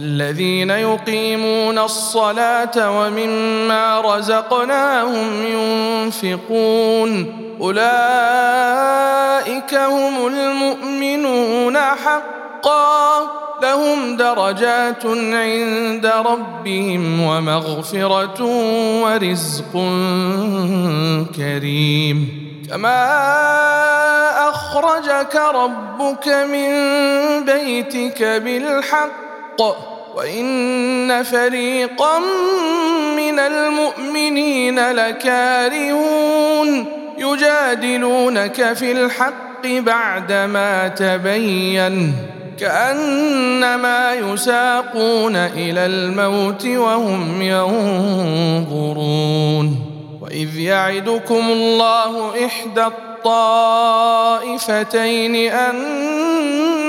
الذين يقيمون الصلاة ومما رزقناهم ينفقون. أولئك هم المؤمنون حقا. لهم درجات عند ربهم ومغفرة ورزق كريم. كما أخرجك ربك من بيتك بالحق. وإن فريقا من المؤمنين لكارهون يجادلونك في الحق بعدما تبين كأنما يساقون إلى الموت وهم ينظرون وإذ يعدكم الله إحدى الطائفتين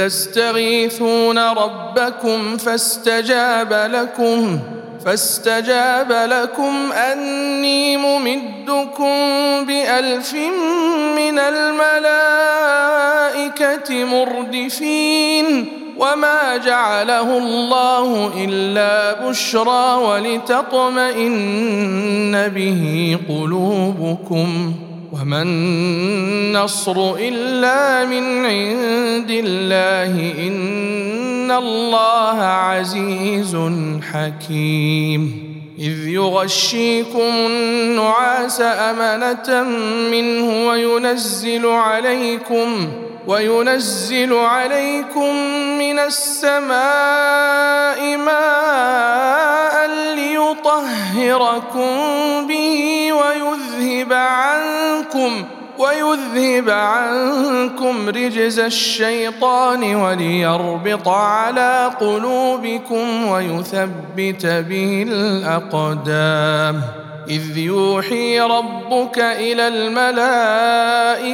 تستغيثون ربكم فاستجاب لكم فاستجاب لكم أني ممدكم بألف من الملائكة مردفين وما جعله الله إلا بشرى ولتطمئن به قلوبكم. وما النصر الا من عند الله ان الله عزيز حكيم اذ يغشيكم النعاس امنه منه وينزل عليكم وينزل عليكم من السماء ماء ليطهركم به ويذهب عنكم ويذهب عنكم رجز الشيطان وليربط على قلوبكم ويثبت به الأقدام إذ يوحي ربك إلى الملائكة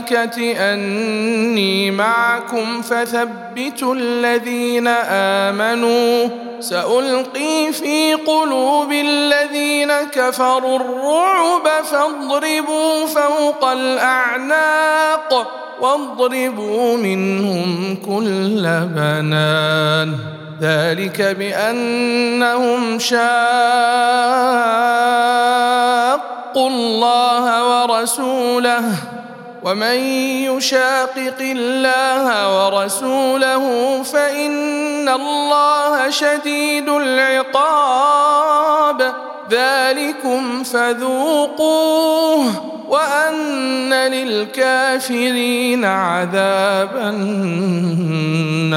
أني معكم فثبتوا الذين آمنوا سألقي في قلوب الذين كفروا الرعب فاضربوا فوق الأعناق واضربوا منهم كل بنان ذلك بأنهم شاقوا الله ورسوله ومن يشاقق الله ورسوله فإن الله شديد العقاب ذلكم فذوقوه وأن للكافرين عذاب النار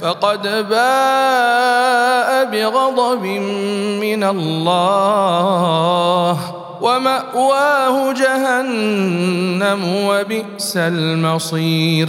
فقد باء بغضب من الله ومأواه جهنم وبئس المصير.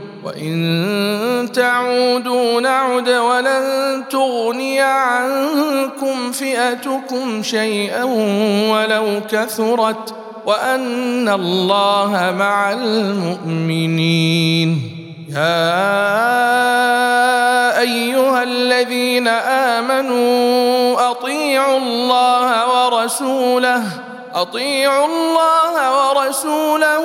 وإن تعودوا نعد ولن تغني عنكم فئتكم شيئا ولو كثرت وأن الله مع المؤمنين. يا أيها الذين آمنوا أطيعوا الله ورسوله أطيعوا الله ورسوله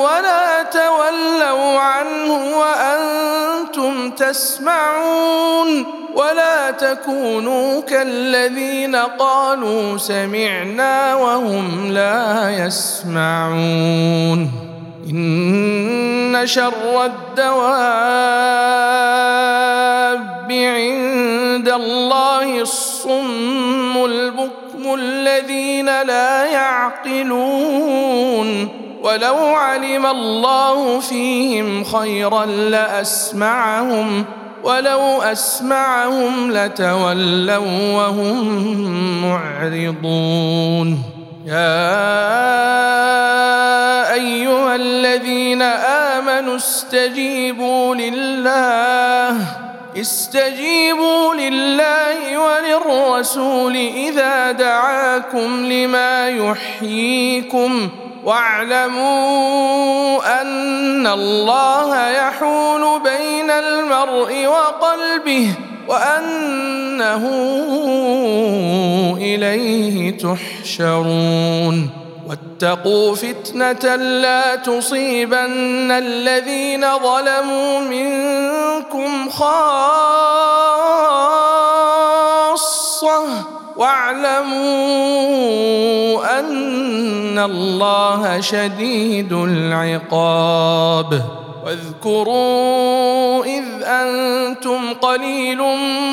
ولا تولوا عنه وأنتم تسمعون ولا تكونوا كالذين قالوا سمعنا وهم لا يسمعون. إن شر الدواب عند الله الصم البكر الذين لا يعقلون ولو علم الله فيهم خيرا لأسمعهم ولو أسمعهم لتولوا وهم معرضون. يا أيها الذين آمنوا استجيبوا لله استجيبوا لله وللرسول إذا دعاكم لما يحييكم واعلموا أن الله يحول بين المرء وقلبه وأنه إليه تحشرون واتقوا فتنة لا تصيبن الذين ظلموا منكم خاصة واعلموا أن الله شديد العقاب. واذكروا إذ أنتم قليل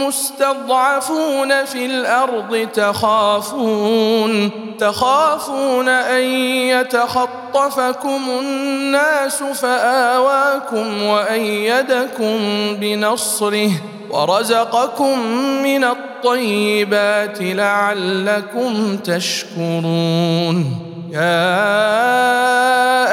مستضعفون في الأرض تخافون تخافون أن يتخطفكم الناس فآواكم وأيدكم بنصره ورزقكم من الطيبات لعلكم تشكرون. يا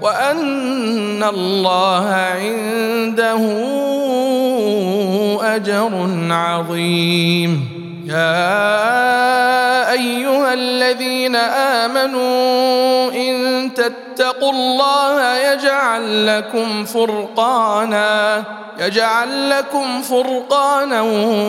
وأن الله عنده أجر عظيم. يا أيها الذين آمنوا إن تتقوا الله يجعل لكم فرقانا يجعل لكم فرقانا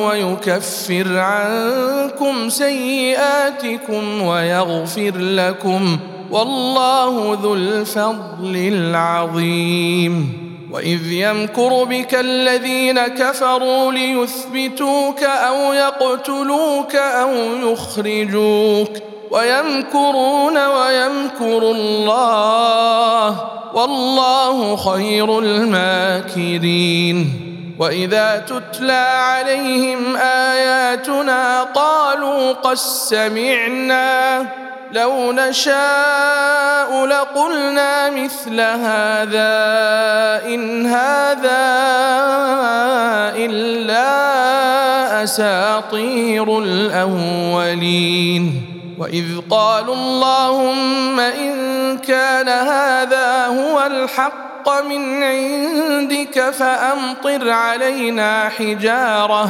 ويكفر عنكم سيئاتكم ويغفر لكم والله ذو الفضل العظيم. وإذ يمكر بك الذين كفروا ليثبتوك أو يقتلوك أو يخرجوك. ويمكرون ويمكر الله. والله خير الماكرين. وإذا تتلى عليهم آياتنا قالوا قد سمعنا. لو نشاء لقلنا مثل هذا إن هذا إلا أساطير الأولين. وإذ قالوا اللهم إن كان هذا هو الحق من عندك فأمطر علينا حجارة.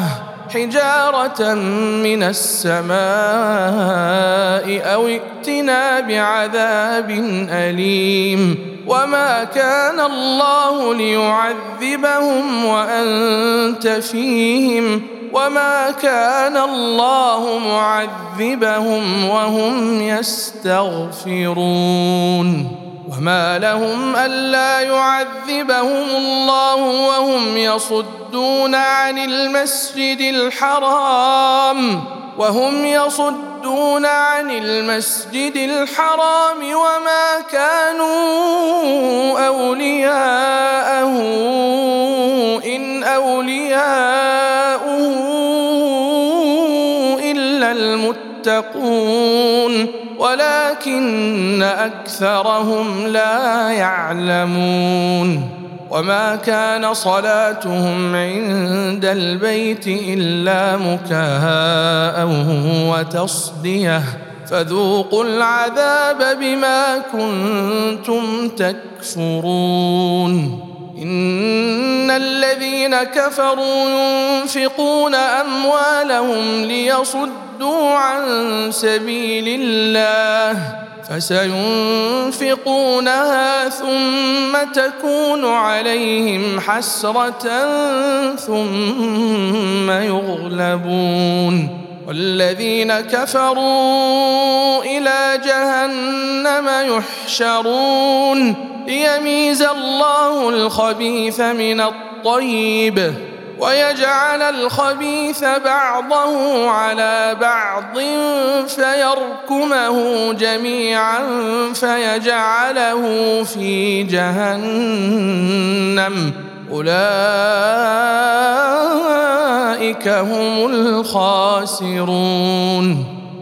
حجارة من السماء أو ائتنا بعذاب أليم وما كان الله ليعذبهم وأنت فيهم وما كان الله معذبهم وهم يستغفرون وما لهم الا يعذبهم الله وهم يصدون عن المسجد الحرام وهم يصدون عن المسجد الحرام وما كانوا اولياءه ان اولياءه الا المتقون ولكن أكثرهم لا يعلمون وما كان صلاتهم عند البيت إلا مكاء وتصدية فذوقوا العذاب بما كنتم تكفرون إن الذين كفروا ينفقون أموالهم ليصدوا عن سبيل الله فسينفقونها ثم تكون عليهم حسرة ثم يغلبون والذين كفروا إلى جهنم يحشرون ليميز الله الخبيث من الطيب ويجعل الخبيث بعضه على بعض فيركمه جميعا فيجعله في جهنم. أولئك هم الخاسرون.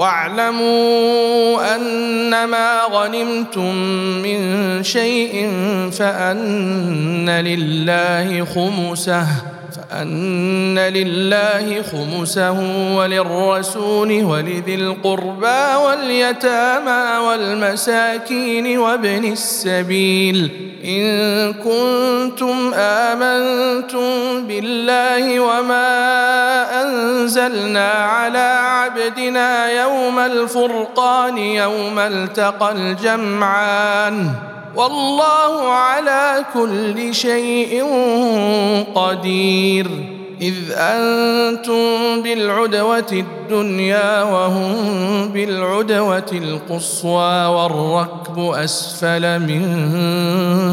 واعلموا أنما غنمتم من شيء فأن لله خمسه فأن لله خمسه وللرسول ولذي القربى واليتامى والمساكين وابن السبيل إن كنتم آمنتم بالله وما أنزلنا على عبدنا يوم الفرقان يوم التقى الجمعان والله على كل شيء قدير. إذ أنتم بالعدوة الدنيا وهم بالعدوة القصوى والركب أسفل منكم.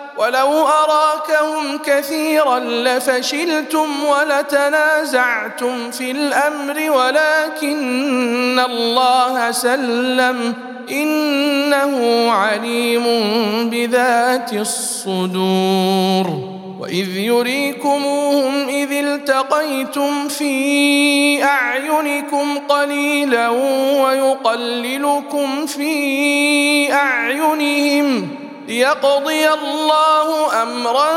ولو أراكهم كثيرا لفشلتم ولتنازعتم في الأمر ولكن الله سلم إنه عليم بذات الصدور. وإذ يريكموهم إذ التقيتم في أعينكم قليلا ويقللكم في أعينهم ليقضي الله أمرا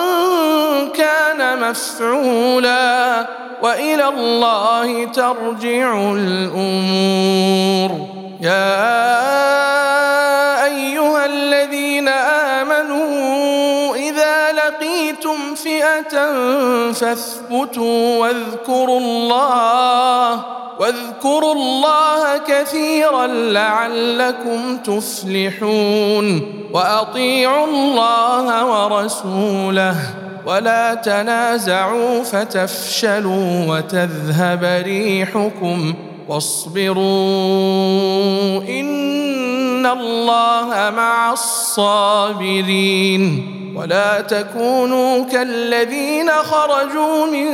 كان مفعولا وإلى الله ترجع الأمور. يا أيها الذين آمنوا فئه فاثبتوا واذكروا الله واذكروا الله كثيرا لعلكم تفلحون واطيعوا الله ورسوله ولا تنازعوا فتفشلوا وتذهب ريحكم واصبروا ان الله مع الصابرين ولا تكونوا كالذين خرجوا من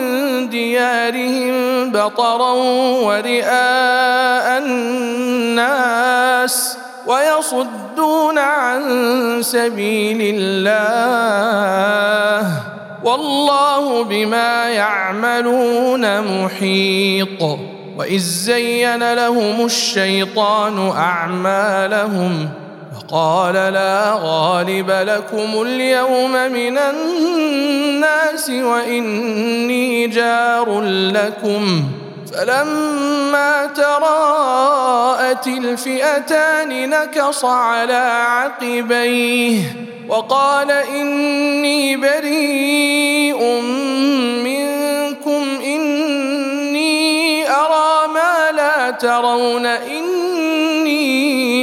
ديارهم بطرا ورئاء الناس ويصدون عن سبيل الله والله بما يعملون محيط وإذ زين لهم الشيطان أعمالهم وقال لا غالب لكم اليوم من الناس وإني جار لكم. فلما تراءت الفئتان نكص على عقبيه وقال إني بريء منكم إني أرى ما لا ترون إني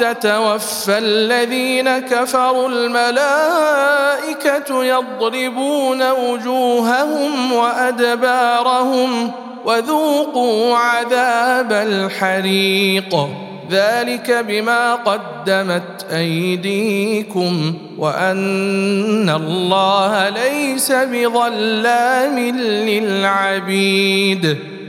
تتوفى الذين كفروا الملائكة يضربون وجوههم وأدبارهم وذوقوا عذاب الحريق. ذلك بما قدمت أيديكم وأن الله ليس بظلام للعبيد.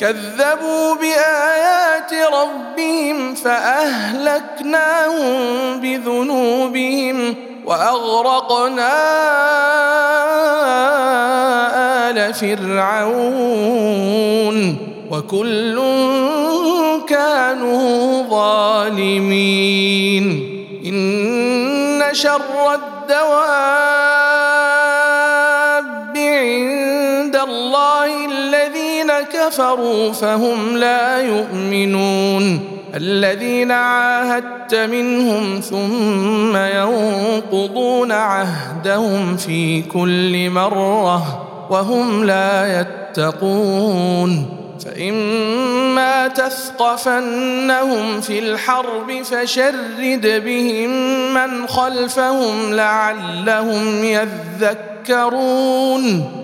كذبوا بآيات ربهم فأهلكناهم بذنوبهم وأغرقنا آل فرعون وكل كانوا ظالمين. إن شر الدواب كفروا فهم لا يؤمنون. الذين عاهدت منهم ثم ينقضون عهدهم في كل مرة وهم لا يتقون. فإما تثقفنهم في الحرب فشرد بهم من خلفهم لعلهم يذكرون.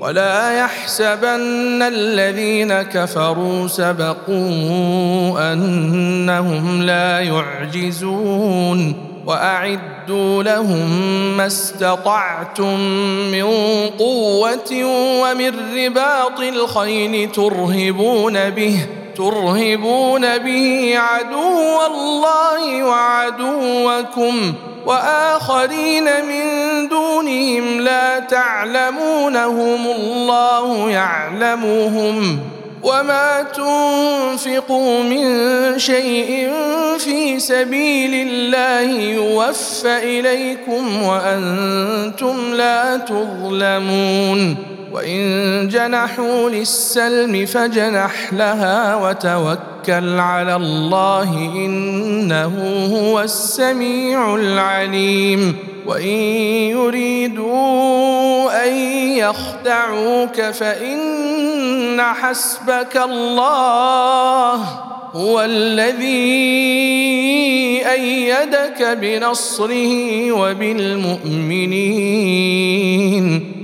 ولا يحسبن الذين كفروا سبقوا أنهم لا يعجزون وأعدوا لهم ما استطعتم من قوة ومن رباط الخيل ترهبون به ترهبون به عدو الله وعدوكم وآخرين من دونهم لا تعلمونهم الله يعلمهم وما تنفقوا من شيء في سبيل الله يوفى إليكم وأنتم لا تظلمون وإن جنحوا للسلم فجنح لها وتوكل على الله إنه هو السميع العليم. وإن يريدوا أن يخدعوك فإن حسبك الله هو الذي أيدك بنصره وبالمؤمنين.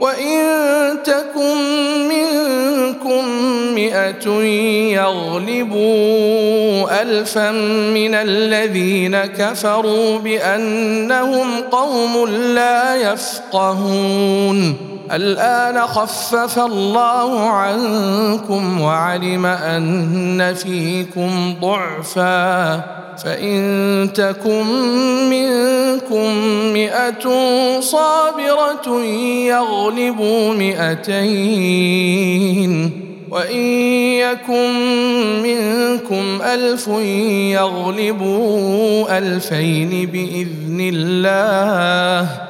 وان تكن منكم مئه يغلبوا الفا من الذين كفروا بانهم قوم لا يفقهون الآن خفف الله عنكم وعلم أن فيكم ضعفا فإن تكن منكم مئة صابرة يغلبوا مئتين وإن يكن منكم ألف يغلبوا ألفين بإذن الله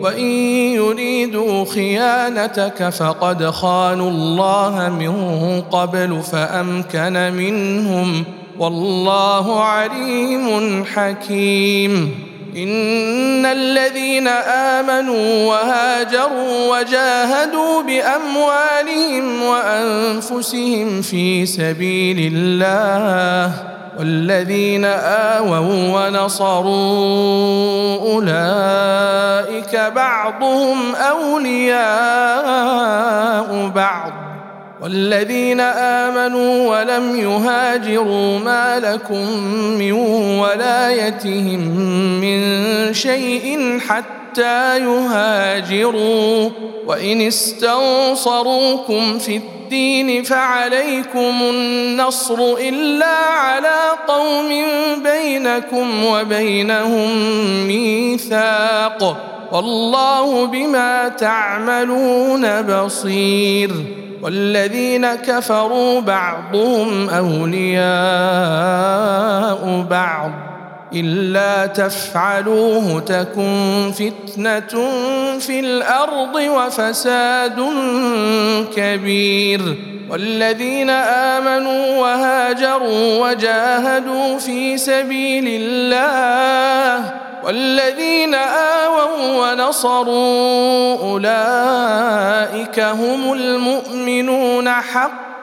وان يريدوا خيانتك فقد خانوا الله من قبل فامكن منهم والله عليم حكيم ان الذين امنوا وهاجروا وجاهدوا باموالهم وانفسهم في سبيل الله والذين آووا ونصروا أولئك بعضهم أولياء بعض. والذين آمنوا ولم يهاجروا ما لكم من ولايتهم من شيء حتى يهاجروا. وإن استنصروكم في الدين الدين فعليكم النصر إلا على قوم بينكم وبينهم ميثاق والله بما تعملون بصير والذين كفروا بعضهم أولياء بعض إلا تفعلوه تكن فتنة في الأرض وفساد كبير. والذين آمنوا وهاجروا وجاهدوا في سبيل الله. والذين آووا ونصروا أولئك هم المؤمنون حقا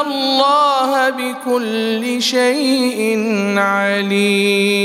الله بكل شيء عليم.